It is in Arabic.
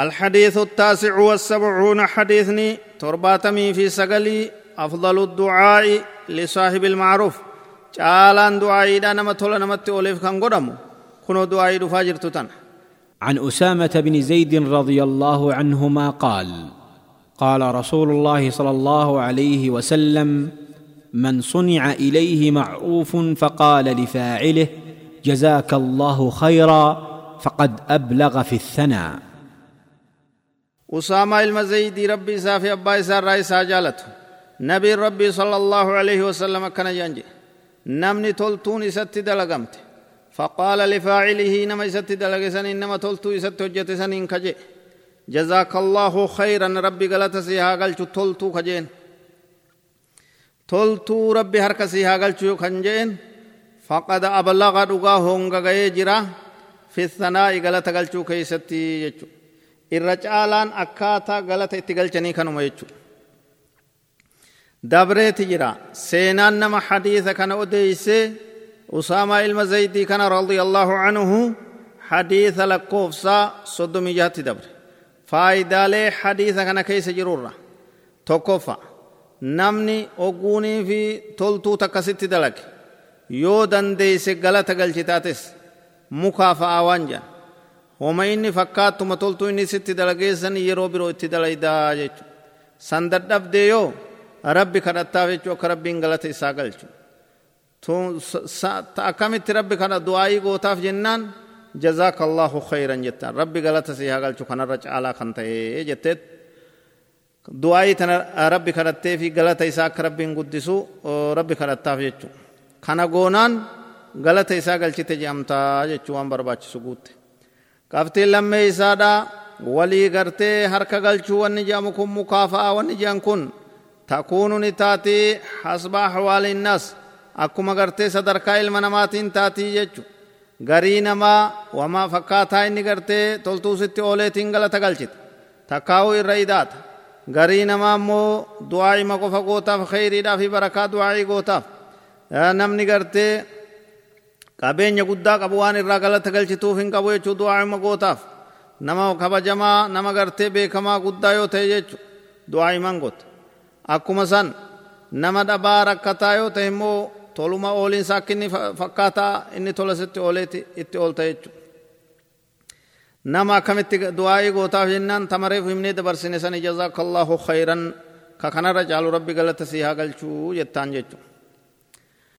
الحديث التاسع والسبعون حديثني ترباتمي في سقلي أفضل الدعاء لصاحب المعروف. caalaan du'aayiidha nama tola namatti ooleef kan godhamu kunoo du'aayii dhufaa jirtu tana عن أسامة بن زيد رضي الله عنهما قال قال رسول الله صلى الله عليه وسلم من صنع إليه معروف فقال لفاعله جزاك الله خيرا فقد أبلغ في الثناء. اسامه المزيدي ربي سافي ابا سار رايس جالته نبي ربي صلى الله عليه وسلم كان ينجي نمني تلتون ست دلقمت فقال لفاعله نما ست دلقسن إنما تلتو ست هجت سنين كجي جزاك الله خيرا ربي قالت سيها قلت تلتو كجين تلتو ربي هرك سيها قلت كنجين فقد أبلغ دقا هونغا جرا في الثناء قالت قلت كيستي يجو الرجالان أكاتا قالت اتقلتني كانوا يجو dabreeti jira seenaan nama hadiisa kana odeeyse usaamaa ilma zaydii kana radiyallaahu anhu hadiisa lakkoofsaa soddomii jahatti dabre faayidaalee hadiisa kana keessa jirurra tokkoffa namni ogguunii fi toltuu takkasitti dalage yoo dandeeyse galata galchitaates mukaa fa'aa waan jedhan homa inni fakkaattuma toltuu inni sitti dalageessan yeroo biroo itti dalaydaa jechu san dadhabdee yoo rabbi kadhattaaf jechuu akka rabbiin galata isaa galchu akkamitti rabbi kana du'aayii gootaaf jennaan jazaaka allaahu khayran jettaan rabbi galata si haa galchu kanarra caalaa kan ta'e jetteet du'aayii tana rabbi kadhattee fi galata isaa akka rabbiin guddisu rabbi kadhattaaf jechuu kana goonaan galata isaa galchite je'amtaa jechuu waan barbaachisu guutte qabxiin lammee isaadhaa walii gartee harka galchuu wanni je'amu kun mukaafa'aa wanni je'an kun تكون نتاتي حسب أحوال الناس أكما غرتي صدركا علم نماتين تاتي يجو غري نما وما فكاتا إني غرتي تلتو ستي أوليتين غلطة غلچت تكاو الرئيدات غري نما مو دعائي مكو فقوتا فخيري دا في بركات دعائي قوتا نمني غرتي qabeenya guddaa qabu waan irraa galata galchituuf hin qabu jechuu du'aa'ima gootaaf nama kabajamaa nama gartee beekamaa guddaa yoo ta'e jechu du'aa'iman goote akkuma san nama dhabaa rakkataa yoo ta'e immoo toluma ooliinsa akka inni fakkaataa inni tola sitti ooleeti itti oolta jechuudha. nama akkamitti du'aa'ii gootaaf jennaan tamareef himnee dabarsine sani jazaakallahu khayran ka kanarra caalu rabbi galata sii haa galchuu jettaan jechuudha.